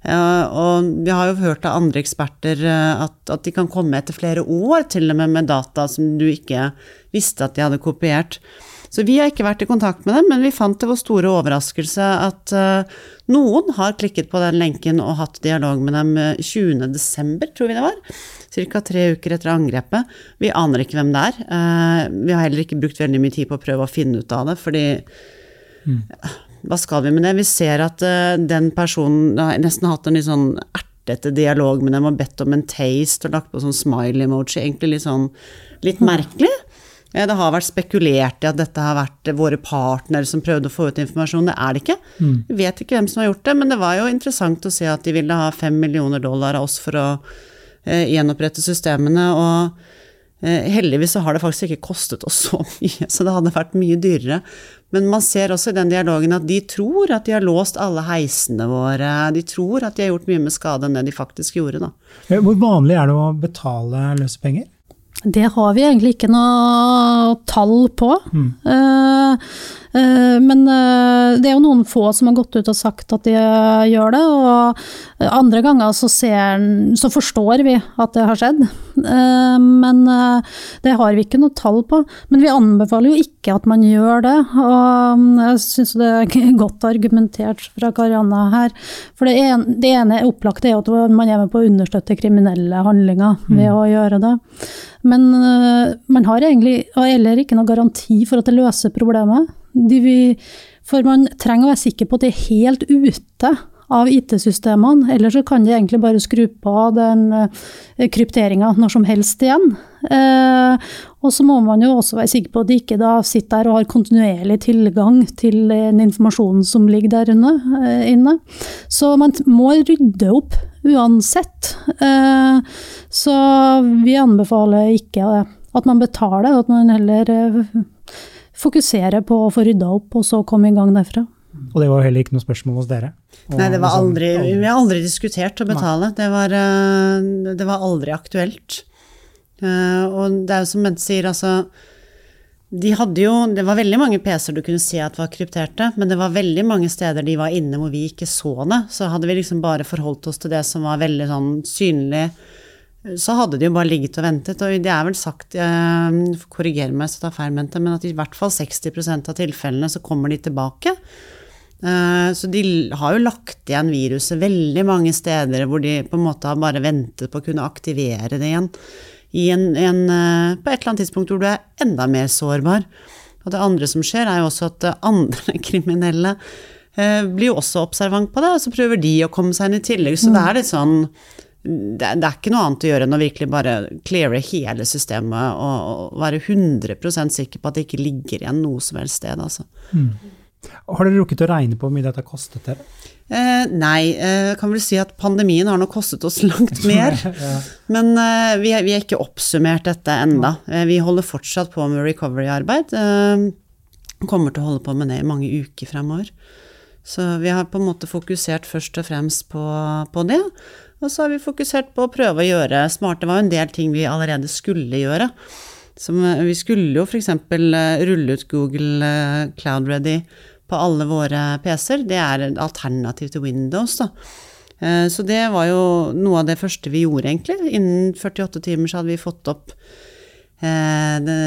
S3: Og vi har jo hørt av andre eksperter eh, at, at de kan komme etter flere år til og med med data som du ikke visste at de hadde kopiert. Så vi har ikke vært i kontakt med dem, men vi fant til vår store overraskelse at eh, noen har klikket på den lenken og hatt dialog med dem eh, 20.12., tror vi det var. Ca. tre uker etter angrepet. Vi aner ikke hvem det er. Eh, vi har heller ikke brukt veldig mye tid på å prøve å finne ut av det, fordi hva skal vi med det? Vi ser at eh, den personen har nesten hatt en litt sånn ertete dialog med dem og bedt om en taste og lagt på sånn smile-emoji. Egentlig litt sånn litt merkelig. Eh, Det har vært spekulert i at dette har vært våre partnere som prøvde å få ut informasjon. Det er det ikke. Vi vet ikke hvem som har gjort det, men det var jo interessant å se at de ville ha fem millioner dollar av oss for å eh, gjenopprette systemene. og eh, Heldigvis så har det faktisk ikke kostet oss så mye, så det hadde vært mye dyrere. Men man ser også i den dialogen at de tror at de har låst alle heisene våre. De tror at de har gjort mye med skade enn det de faktisk gjorde, da.
S2: Hvor vanlig er det å betale løsepenger?
S4: Det har vi egentlig ikke noe tall på.
S2: Mm.
S4: Uh, men uh, det er jo noen få som har gått ut og sagt at de gjør det, og andre ganger så, ser, så forstår vi at det har skjedd. Men det har vi ikke noe tall på. Men vi anbefaler jo ikke at man gjør det, og jeg syns det er [LAUGHS] godt argumentert fra Karianna her. For det ene, det ene opplagte er at man er med på å understøtte kriminelle handlinger ved mm. å gjøre det. Men man har egentlig heller ikke noe garanti for at det løser problemet. De, for man trenger å være sikker på at det er helt ute av IT-systemene, eller så kan de egentlig bare skru på den uh, krypteringa når som helst igjen. Uh, og så må man jo også være sikker på at de ikke da sitter der og har kontinuerlig tilgang til den informasjonen som ligger der inne. Uh. Så man må rydde opp uansett. Så vi anbefaler ikke at man betaler, at man heller fokuserer på å få rydda opp, og så komme i gang derfra.
S2: Og det var jo heller ikke noe spørsmål hos dere?
S3: Nei, det var aldri, vi har aldri diskutert å betale. Det var, eh, det var aldri aktuelt. Eh, og det er jo som Bente sier, altså de hadde jo, Det var veldig mange PC-er du kunne se at var krypterte, men det var veldig mange steder de var inne hvor vi ikke så det. Så hadde vi liksom bare forholdt oss til det som var veldig sånn synlig, så hadde de jo bare ligget og ventet. Og det er vel sagt, eh, korriger meg hvis jeg tar feil, men at i hvert fall 60% av tilfellene så kommer de tilbake. Eh, så de har jo lagt igjen viruset veldig mange steder hvor de på en måte har bare ventet på å kunne aktivere det igjen. En, en, eh, på et eller annet tidspunkt hvor du er enda mer sårbar. Og det andre som skjer, er jo også at andre [LAUGHS] kriminelle eh, blir jo også observant på det, og så prøver de å komme seg inn i tillegg. Så det er litt sånn det, det, er ikke noe annet å gjøre enn å virkelig bare cleare hele systemet og, og være 100 sikker på at det ikke ligger igjen noe som helst sted. Altså. Mm.
S2: Har dere rukket å regne på hvor mye dette har kostet dere?
S3: Eh, nei, jeg eh, kan vel si at pandemien har nok kostet oss [LAUGHS] langt mer. [LAUGHS] ja. Men eh, vi, vi, har ikke oppsummert dette enda. Eh, vi holder fortsatt på med recovery-arbeid. Eh, kommer til å holde på med det i mange uker fremover. Så vi har på en måte fokusert først og fremst på, på det. Og så har vi fokusert på å prøve å gjøre smarte Det var jo en del ting vi allerede skulle gjøre. Som, eh, vi skulle jo f.eks. rulle ut Google Cloud Ready på alle våre PC-er. Det er et alternativ til Windows, da. Eh, så det var jo noe av det første vi gjorde, egentlig. Innen 48 timer så hadde vi fått opp eh, det,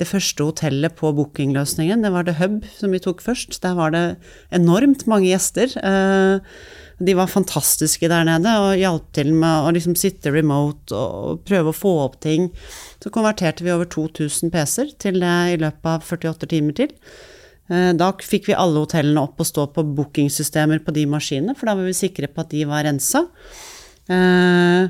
S3: det første hotellet på bookingløsningen. Det var The Hub som vi tok først. Der var det enormt mange gjester. Eh, de var fantastiske der nede og hjalp til med å liksom sitte remote og prøve å få opp ting. Så konverterte vi over 2000 PC-er til det i løpet av 48 timer til. Eh, da fikk vi alle hotellene opp og stå på bookingsystemer på de maskinene, for da var vi sikre på at de var rensa. Eh,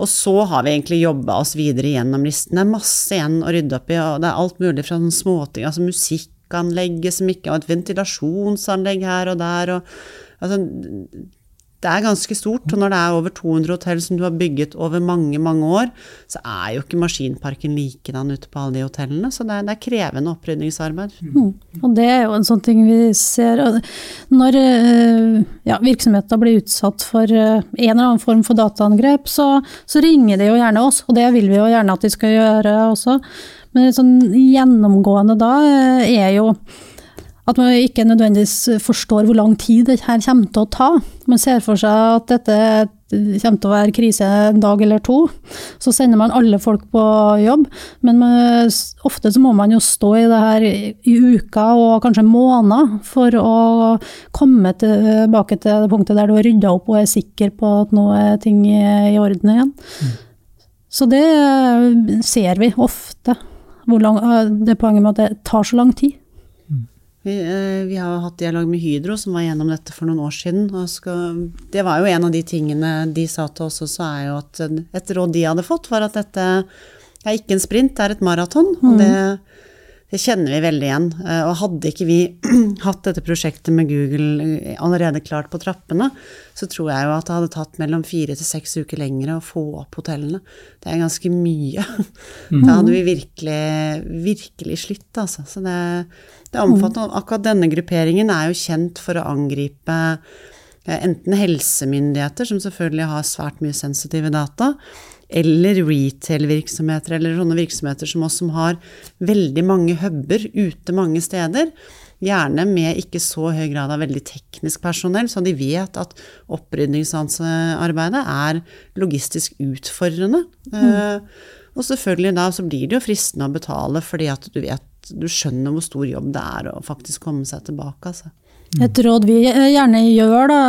S3: og så har vi egentlig jobba oss videre gjennom listen. Det er masse igjen å rydde opp i, og det er alt mulig fra småting, altså musikkanlegget som ikke har et ventilasjonsanlegg her og der, og altså det er ganske stort. Og når det er over 200 hotell som du har bygget over mange, mange år, så er jo ikke maskinparken likedan ute på alle de hotellene. Så det er, det er krevende opprydningsarbeid.
S4: Mm. Og det er jo en sånn ting vi ser. Når eh, ja, virksomheter blir utsatt for eh, en eller annen form for dataangrep, så, så ringer de jo gjerne oss, og det vil vi jo gjerne at de skal gjøre også. Men sånn gjennomgående da eh, er jo at man ikke nødvendigvis forstår hvor lang tid det her kommer til å ta. Man ser for seg at dette kommer til å være krise en dag eller to. Så sender man alle folk på jobb, men ofte så må man jo stå i det her i uker og kanskje måneder for å komme tilbake til det punktet der du har rydda opp og er sikker på at nå er ting i orden igjen. Mm. Så det ser vi ofte, lang, det poenget med at det tar så lang tid.
S3: Vi, eh, vi, har hatt dialog med Hydro, som var gjennom dette for noen år siden. Skal, det var jo en av de tingene de sa til oss også, er jo at et råd de hadde fått, var at dette er ikke en sprint, det er et maraton. Mm. Og det, Det kjenner vi veldig igjen. Eh, og hadde ikke vi [CLEARS THROAT] hatt dette prosjektet med Google eh, allerede klart på trappene, så tror jeg jo at det hadde tatt mellom fire til seks uker lengre å få opp hotellene. Det er ganske mye. [LAUGHS] Da hadde vi virkelig, virkelig slitt, altså. Så det, det er omfattende. Akkurat denne grupperingen er jo kjent for å angripe eh, enten helsemyndigheter, som selvfølgelig har svært mye sensitive data, eller retail-virksomheter, eller sånne virksomheter som oss som har veldig mange huber ute mange steder. Gjerne med ikke så høy grad av veldig teknisk personell, så de vet at opprydningsarbeidet er logistisk utfordrende. Mm. Og selvfølgelig da så blir det jo fristende å betale fordi at du vet du skjønner hvor stor jobb det er å faktisk komme seg tilbake. Altså.
S4: Et råd vi gjerne gjør, da,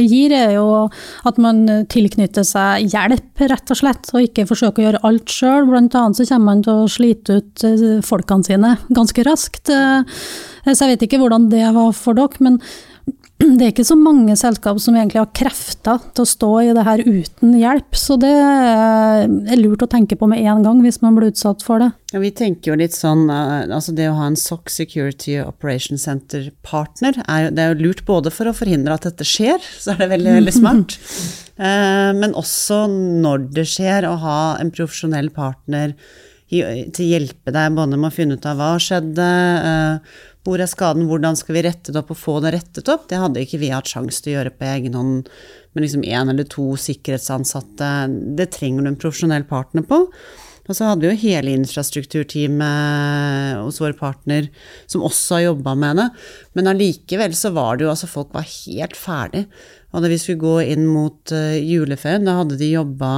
S4: gir, er jo at man tilknytter seg hjelp, rett og slett, og ikke forsøker å gjøre alt sjøl. Blant annet så kommer man til å slite ut eh, folkene sine ganske raskt. Eh, så jeg vet ikke hvordan det var for dere, men [CLEARS THROAT] det er ikke så mange selskap som egentlig har krefter til å stå i det her uten hjelp, så det er lurt å tenke på med en gang hvis man blir utsatt for det.
S3: Ja, vi tenker jo litt sånn, eh, altså det å ha en SOC Security Operation Center-partner, er, det er jo lurt både for å forhindre at dette skjer, [LAUGHS] så er det veldig, veldig smart, [LAUGHS] eh, men også når det skjer, å ha en profesjonell partner til å hjelpe deg både med å finne ut av hva skjedde, eh, hvor er skaden, hvordan skal vi rette det opp og få det rettet opp? Det hadde ikke vi hatt sjanse til å gjøre på egen hånd med liksom én eller to sikkerhetsansatte. Det trenger du en profesjonell partner på. Og så hadde vi jo hele infrastrukturteamet hos vår partner som også har jobba med det. Men allikevel så var det jo altså Folk var helt ferdig. Og da vi skulle gå inn mot uh, juleferien, da hadde de jobba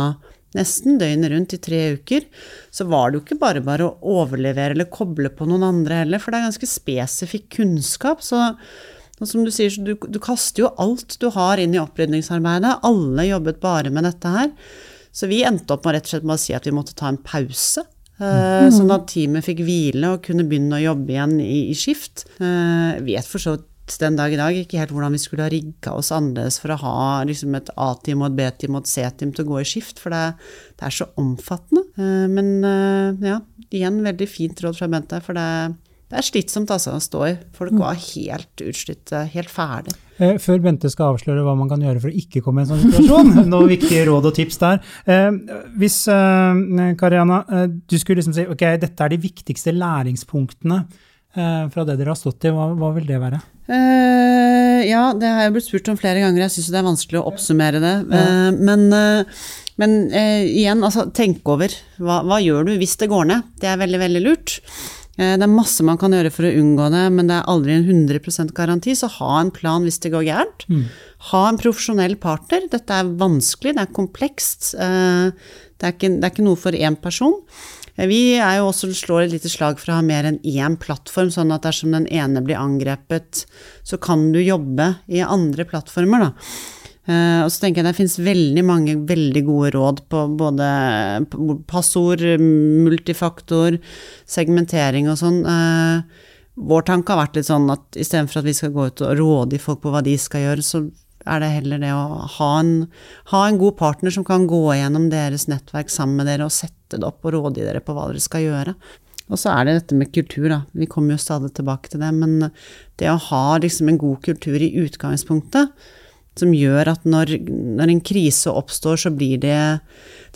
S3: nesten døgnet rundt i tre uker, så var det jo ikke bare bare å overlevere eller koble på noen andre heller, for det er ganske spesifikk kunnskap. Så som du sier, du, du kaster jo alt du har inn i opprydningsarbeidet. Alle jobbet bare med dette her. Så vi endte opp med rett og slett med å si at vi måtte ta en pause. Uh, sånn at teamet fikk hvile og kunne begynne å jobbe igjen i, i skift. Jeg vet for så vidt den dag i dag ikke helt hvordan vi skulle ha rigga oss annerledes for å ha liksom et A-team og et B-team og et C-team til å gå i skift, for det, det er så omfattende. Eh, men eh, ja, igjen veldig fint råd fra Bente, for det, det er slitsomt altså å stå i. Folk mm. var helt utslitte, helt ferdig.
S2: Eh, før Bente skal avsløre hva man kan gjøre for å ikke komme i en sånn situasjon, [LAUGHS] noen viktige råd og tips der. Hvis Kariana, du skulle liksom si ok, dette er de viktigste læringspunktene fra det dere har stått i, hva, hva vil det være?
S3: Uh, ja, det har jeg blitt spurt om flere ganger. Jeg syns det er vanskelig å oppsummere det. Ja. Uh, men, uh, men igjen, altså, tenk over. Hva, hva, gjør du hvis det går ned? Det er veldig, veldig lurt. det er masse man kan gjøre for å unngå det, men det er aldri en 100% garanti, så ha en plan hvis det går gærent. Mm. Ha en profesjonell partner. Dette er vanskelig, det er komplekst. det, er ikke, det er ikke noe for én person. Vi er jo også slår et lite slag for å ha mer enn én plattform, sånn at dersom den ene blir angrepet, så kan du jobbe i andre plattformer, da. Uh, og så tenker jeg Det finnes veldig mange veldig gode råd på både passord, multifaktor, segmentering og sånn. Uh, vår tanke har vært litt sånn at istedenfor at vi skal gå ut og rådgi folk på hva de skal gjøre, så er det heller det å ha en, ha en, god partner som kan gå gjennom deres nettverk sammen med dere og sette det opp og rådgi dere på hva dere skal gjøre. Og så er det dette med kultur, da. Vi kommer jo stadig tilbake til det. Men det å ha liksom en god kultur i utgangspunktet, som gjør at når, når, en krise oppstår, så blir det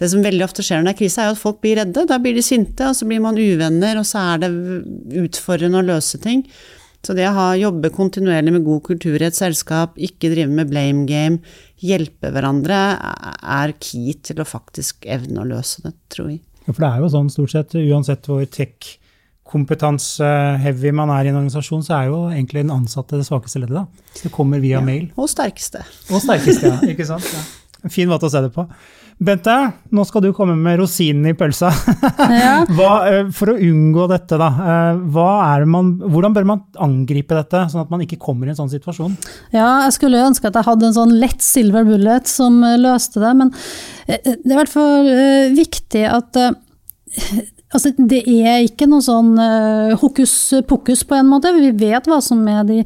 S3: Det som veldig ofte skjer når det er krise, er at folk blir redde. Da blir de sinte, og så blir man uvenner, og så er det utfordrende å løse ting. Så det å ha, jobbe kontinuerlig med god kultur i et selskap, ikke drive med blame game, hjelpe hverandre, er key til å faktisk evne å løse det, tror vi.
S2: Ja, for det er jo sånn stort sett, uansett hvor tech-kompetanse-heavy man er i en organisasjon, så er jo egentlig den ansatte det svakeste leddet, da. Det kommer via
S3: ja,
S2: mail.
S3: Og sterkeste.
S2: Og sterkeste, ja. [LAUGHS] Ikke sant. Ja. En fin måte å se det på. Bente, nå skal du komme med rosinen i pølsa. [LAUGHS] Ja. Hva, eh, for å unngå dette, da. Eh, man, hvordan bør man angripe dette, sånn at man ikke kommer i en sånn situasjon?
S4: Ja, jeg skulle ønske at jeg hadde en sånn lett silver bullet som eh, løste det, men det er i hvert fall viktig at [LAUGHS] Altså, det er ikke noe sånn hokus pokus på en måte. Vi vet hva som er de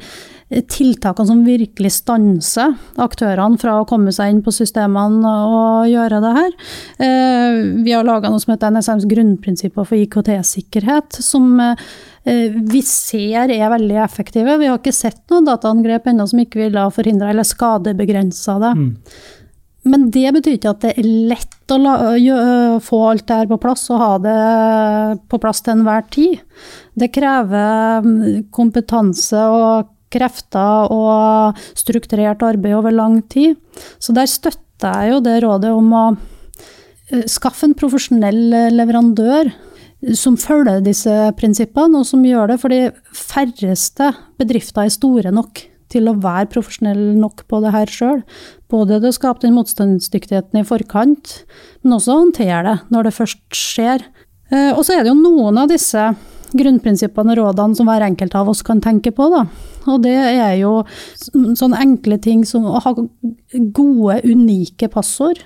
S4: tiltakene som virkelig stanser aktørene fra å komme seg inn på systemene og gjøre det her. Eh, vi har laga noe som heter NSMs grunnprinsipper for IKT-sikkerhet, som eh, vi ser er veldig effektive. Vi har ikke sett noen dataangrep ennå som ikke ville ha forhindra eller skadebegrensa det. Mm. Men det betyr ikke at det er lett å la, få alt det her på plass og ha det på plass til enhver tid. Det krever mm, kompetanse og krefter og strukturert arbeid over lang tid. Så der støtter jeg jo det rådet om å eh, skaffe en profesjonell eh, leverandør som følger disse prinsippene, og som gjør det, for de færreste bedrifter er store nok til å være profesjonell nok på det her sjøl. Både det å skape den motstandsdyktigheten i forkant, men også håndtere det når det først skjer. Eh, og så er det jo noen av disse grunnprinsippene og rådene som hver enkelt av oss kan tenke på. Da. Og det er jo sånne enkle ting som å ha gode, unike passord.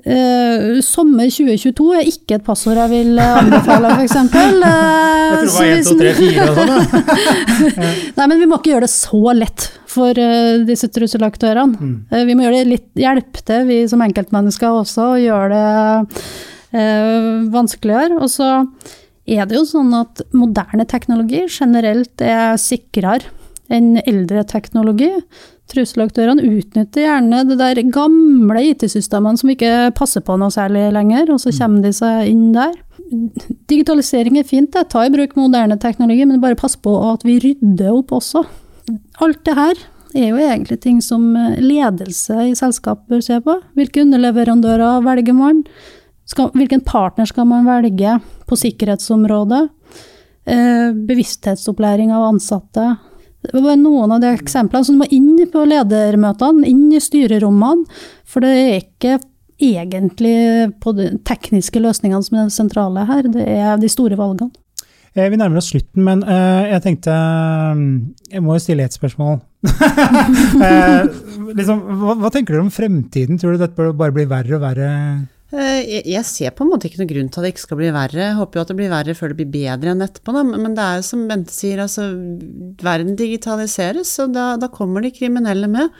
S4: Uh, sommer 2022 er ikke et passord jeg vil anbefale, f.eks. Uh, [LAUGHS]
S2: jeg tror det var 1, 2, 3, 4 og sånn, [LAUGHS]
S4: Nei, men vi må ikke gjøre det så lett for uh, disse trusselaktørene. Mm. Uh, vi må gjøre det litt hjelpe til, vi som enkeltmennesker også, og gjøre det vanskeligere. Og så er det jo sånn at moderne teknologi generelt er sikrere enn eldre teknologi. Trusselaktørene utnytter gjerne det der gamle IT-systemene som ikke passer på noe særlig lenger, og så kommer de seg inn der. Digitalisering er fint, det. ta i bruk moderne teknologi, men bare pass på at vi rydder opp også. Alt det her er jo egentlig ting som ledelse i selskap bør se på. Hvilke underleverandører velger man? Hvilken partner skal man velge på sikkerhetsområdet? Eh, bevissthetsopplæring av ansatte. Det var noen av de eksemplene som må inn på ledermøtene, inn i styrerommene. For det er ikke egentlig på de tekniske løsningene som er det sentrale her, det er de store valgene.
S2: Eh, vi nærmer oss slutten, men uh, jeg tenkte Jeg må jo stille et spørsmål. [LAUGHS] liksom, hva, hva, tenker dere om fremtiden? Tror du dette bare blir verre og verre?
S3: Eh, jeg ser på en måte ikke noen grunn til at det ikke skal bli verre. Jeg håper jo at det blir verre før det blir bedre enn etterpå. Da. Men det er jo som Bente sier, altså verden digitaliseres, og da, da kommer de kriminelle med.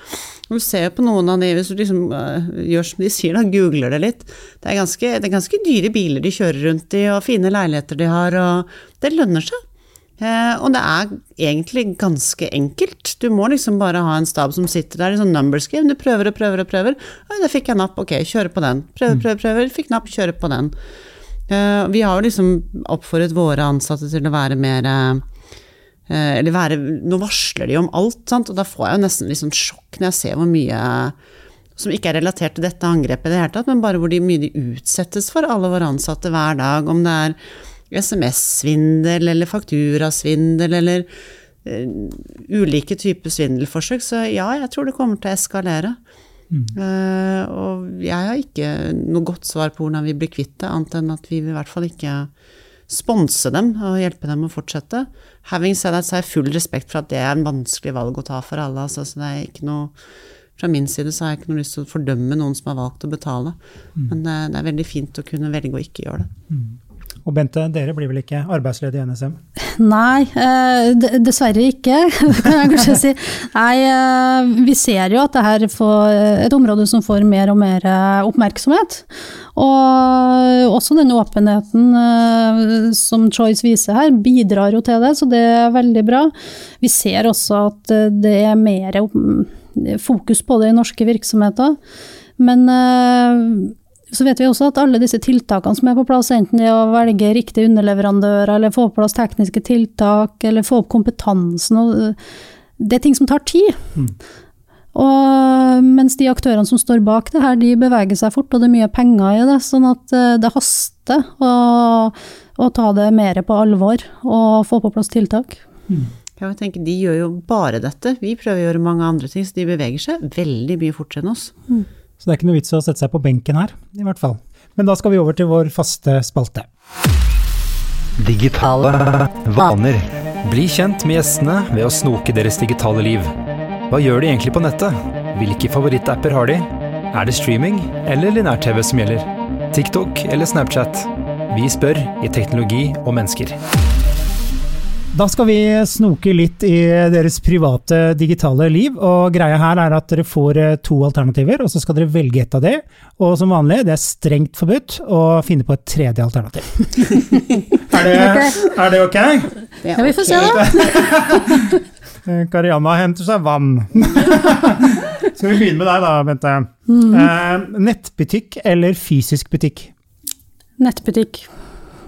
S3: Og du ser jo på noen av de, hvis du liksom uh, gjør som de sier, da, googler det litt. Det er, ganske, det er ganske dyre biler de kjører rundt i, og fine leiligheter de har, og det lønner seg. Eh, og det er egentlig ganske enkelt. Du må liksom bare ha en stab som sitter der i sånn number game. Du prøver og prøver og prøver. Oi, der fikk jeg napp, ok, kjøre på den. Prøver, mm. prøver, prøver. Fikk napp, kjøre på den. Eh, vi har jo liksom oppfordret våre ansatte til å være mer eh, Eller være Nå varsler de om alt, sant, og da får jeg jo nesten litt sånn sjokk når jeg ser hvor mye som ikke er relatert til dette angrepet i det hele tatt, men bare hvor de, mye de utsettes for, alle våre ansatte hver dag. Om det er SMS-svindel eller fakturasvindel eller uh, ulike typer svindelforsøk. Så ja, jeg tror det kommer til å eskalere. Mm. Uh, og jeg har ikke noe godt svar på hvordan vi blir kvitt det, annet enn at vi vil i hvert fall ikke sponse dem og hjelpe dem å fortsette. Having said that, så har jeg full respekt for at det er en vanskelig valg å ta for alle. Altså, så det er ikke noe fra min side så har jeg ikke noe lyst til å fordømme noen som har valgt å betale. Mm. Men det, det, er veldig fint å kunne velge å ikke gjøre det. Mm.
S2: Og Bente, dere blir vel ikke arbeidsledige i NSM?
S4: Nei, eh, dessverre ikke, [LAUGHS] kan jeg kanskje si. Nei, eh, vi ser jo at det her er et område som får mer og mer eh, oppmerksomhet. Og også den åpenheten som Choice viser her, bidrar jo til det, så det er veldig bra. Vi ser også at det er mer fokus på det i norske virksomheter. Men så vet vi også at alle disse tiltakene som er på plass, enten det er å velge riktig underleverandør, eller få på plass tekniske tiltak, eller få opp kompetansen, det er ting som tar tid. Mm. Og mens de aktørene som står bak det her, de beveger seg fort, og det er mye penger i det, sånn at eh, det haster å, å ta det mer på alvor og få på plass tiltak.
S3: Mm. Jeg tenker, De gjør jo bare dette, vi prøver å gjøre mange andre ting, så de beveger seg veldig mye fortere enn oss. Mm.
S2: Så det er ikke noe vits å sette seg på benken her, i hvert fall. Men da skal vi over til vår faste spalte.
S1: Digitale vaner. Bli kjent med gjestene ved å snoke deres digitale liv. Hva gjør de egentlig på nettet? Hvilke favorittapper har de? Er det streaming eller linær-TV som gjelder? TikTok eller Snapchat? Vi spør i Teknologi og mennesker.
S2: Da skal vi snoke litt i deres private digitale liv. og Greia her er at dere får eh, to alternativer, og så skal dere velge ett av det. Og som vanlig, det er strengt forbudt å finne på et tredje alternativ. er, [LAUGHS] det, er det ok?
S3: Det er
S4: Ja, vi får se, da. [LAUGHS]
S2: Karianna henter seg vann. [LAUGHS] skal vi begynne med deg da, Bente.
S4: Mm.
S2: Eh, nettbutikk eller fysisk butikk?
S4: Nettbutikk.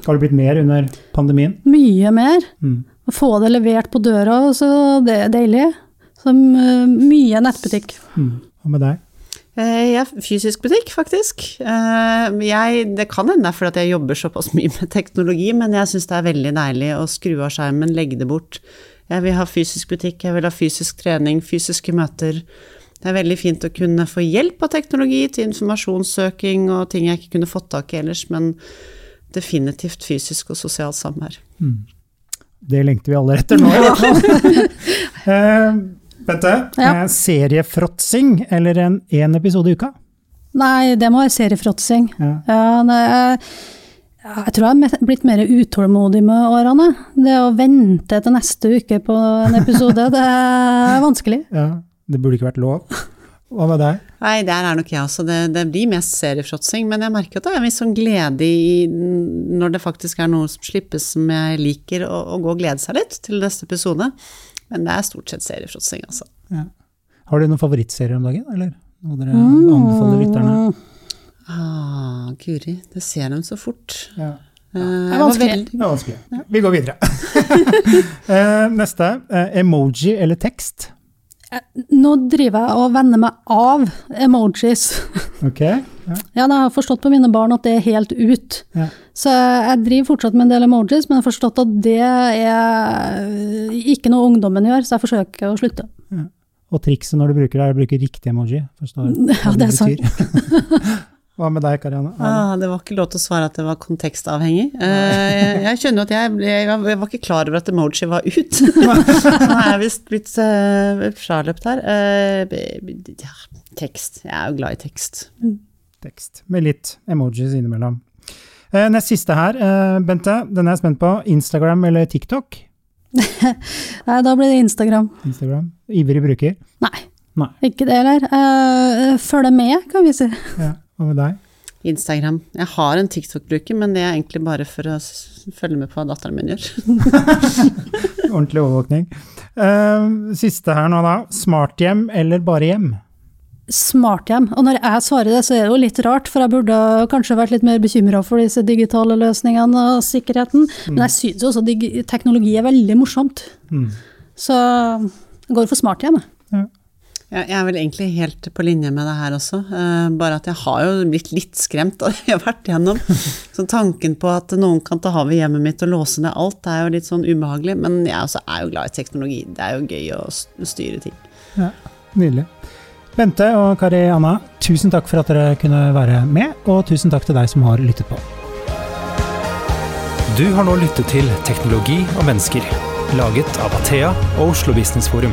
S2: Har det blitt mer under pandemien?
S4: Mye mer.
S2: Mm.
S4: Å få det levert på døra, så det er deilig. Så eh, mye nettbutikk.
S2: Mm. Hva med deg?
S3: Eh, Ja, fysisk butikk, faktisk. Eh, Jeg, det kan hende det er fordi jeg jobber såpass mye med teknologi, men jeg syns det er veldig deilig å skru av skjermen, legge det bort. Jeg vil ha fysisk butikk, jeg vil ha fysisk trening, fysiske møter. Det er veldig fint å kunne få hjelp av teknologi til informasjonssøking og ting jeg ikke kunne fått tak i ellers, men definitivt fysisk og sosialt samvær.
S2: Det lengter vi alle etter nå, i hvert fall. [LAUGHS] [LAUGHS] Eh, Bente,
S4: Ja.
S2: uh, seriefråtsing eller en én episode i uka?
S4: Nei, det må være seriefråtsing.
S2: Ja.
S4: Ja, nei, jeg, jeg tror jeg er blitt mer utålmodig med årene. Det å vente til neste uke på en episode, det er vanskelig. [LAUGHS]
S2: Ja, det burde ikke vært lov. Hva med deg?
S3: Nei, der er nok jeg også. Det, det blir mest seriefråtsing, men jeg merker at det er en viss sånn glede i når det faktisk er noe som slippes som jeg liker, å, å gå og glede seg litt til neste episode. Men det er stort sett seriefråtsing, altså.
S2: Har du noen favorittserier om dagen, eller noe dere anbefaler lytterne?
S3: Ah, Guri, det ser dem så fort.
S2: Ja.
S3: Eh,
S4: Det er vanskelig.
S3: veldig-
S2: Det er vanskelig. Vi går videre. [LAUGHS] Eh, Neste. eh, Emoji eller tekst?
S4: Nå driver jeg og venner meg av emojis. [LAUGHS]
S2: Ok. Ja.
S4: Ja, jeg har forstått på mine barn at det er helt ut.
S2: Ja.
S4: Så jeg driver fortsatt med en del emojis, men jeg har forstått at det er ikke noe ungdommen gjør, så jeg forsøker å slutte.
S2: Og trikset når du bruker det, er å bruke riktig emoji. Forstår [LAUGHS]
S4: Ja, det er sant. [LAUGHS]
S2: Hva med deg, Karianne?
S3: Ah, det var ikke lov til å svare at det var kontekstavhengig. Uh, jeg, jeg skjønner at jeg, jeg, jeg var ikke klar over at emoji var ut. [LAUGHS] Nå er jeg visst blitt uh, fraløpt her. Uh, ja, tekst. Jeg er jo glad i tekst.
S2: Tekst. Med litt emojis innimellom. Uh, Nest siste her, eh, Bente. Den er jeg spent på. Instagram eller TikTok? [LAUGHS]
S4: Nei, da blir det Instagram.
S2: Instagram. Ivrig bruker.
S4: Nei,
S2: Nei.
S4: ikke det heller. Uh, Følg med, kan vi si.
S2: Ja. Hva med deg?
S3: Instagram. Jeg har en TikTok-bruker, men det er egentlig bare for å følge med på hva datteren min gjør. [LAUGHS]
S2: Ordentlig overvåkning. Uh, Siste her nå, da. Smarthjem eller bare hjem?
S4: Smarthjem. Og når jeg svarer det, så er det jo litt rart, for jeg burde kanskje vært litt mer bekymra for disse digitale løsningene og sikkerheten. Men jeg syns jo også at teknologi er veldig morsomt.
S2: Mm.
S4: Så jeg går for smarthjem. jeg.
S3: Jeg er vel egentlig helt på linje med det her også, eh, bare at jeg har jo blitt litt skremt av det jeg har vært igjennom. [LAUGHS] Så tanken på at noen kan ta havet i hjemmet mitt og låse ned alt, det er jo litt sånn ubehagelig. Men jeg også er jo glad i teknologi. Det er jo gøy å styre ting.
S2: Ja, Nydelig. Bente og Kari Anna, tusen takk for at dere kunne være med, og tusen takk til deg som har lyttet på.
S1: Du har nå lyttet til Teknologi og mennesker, laget av Athea og Oslo Business Forum.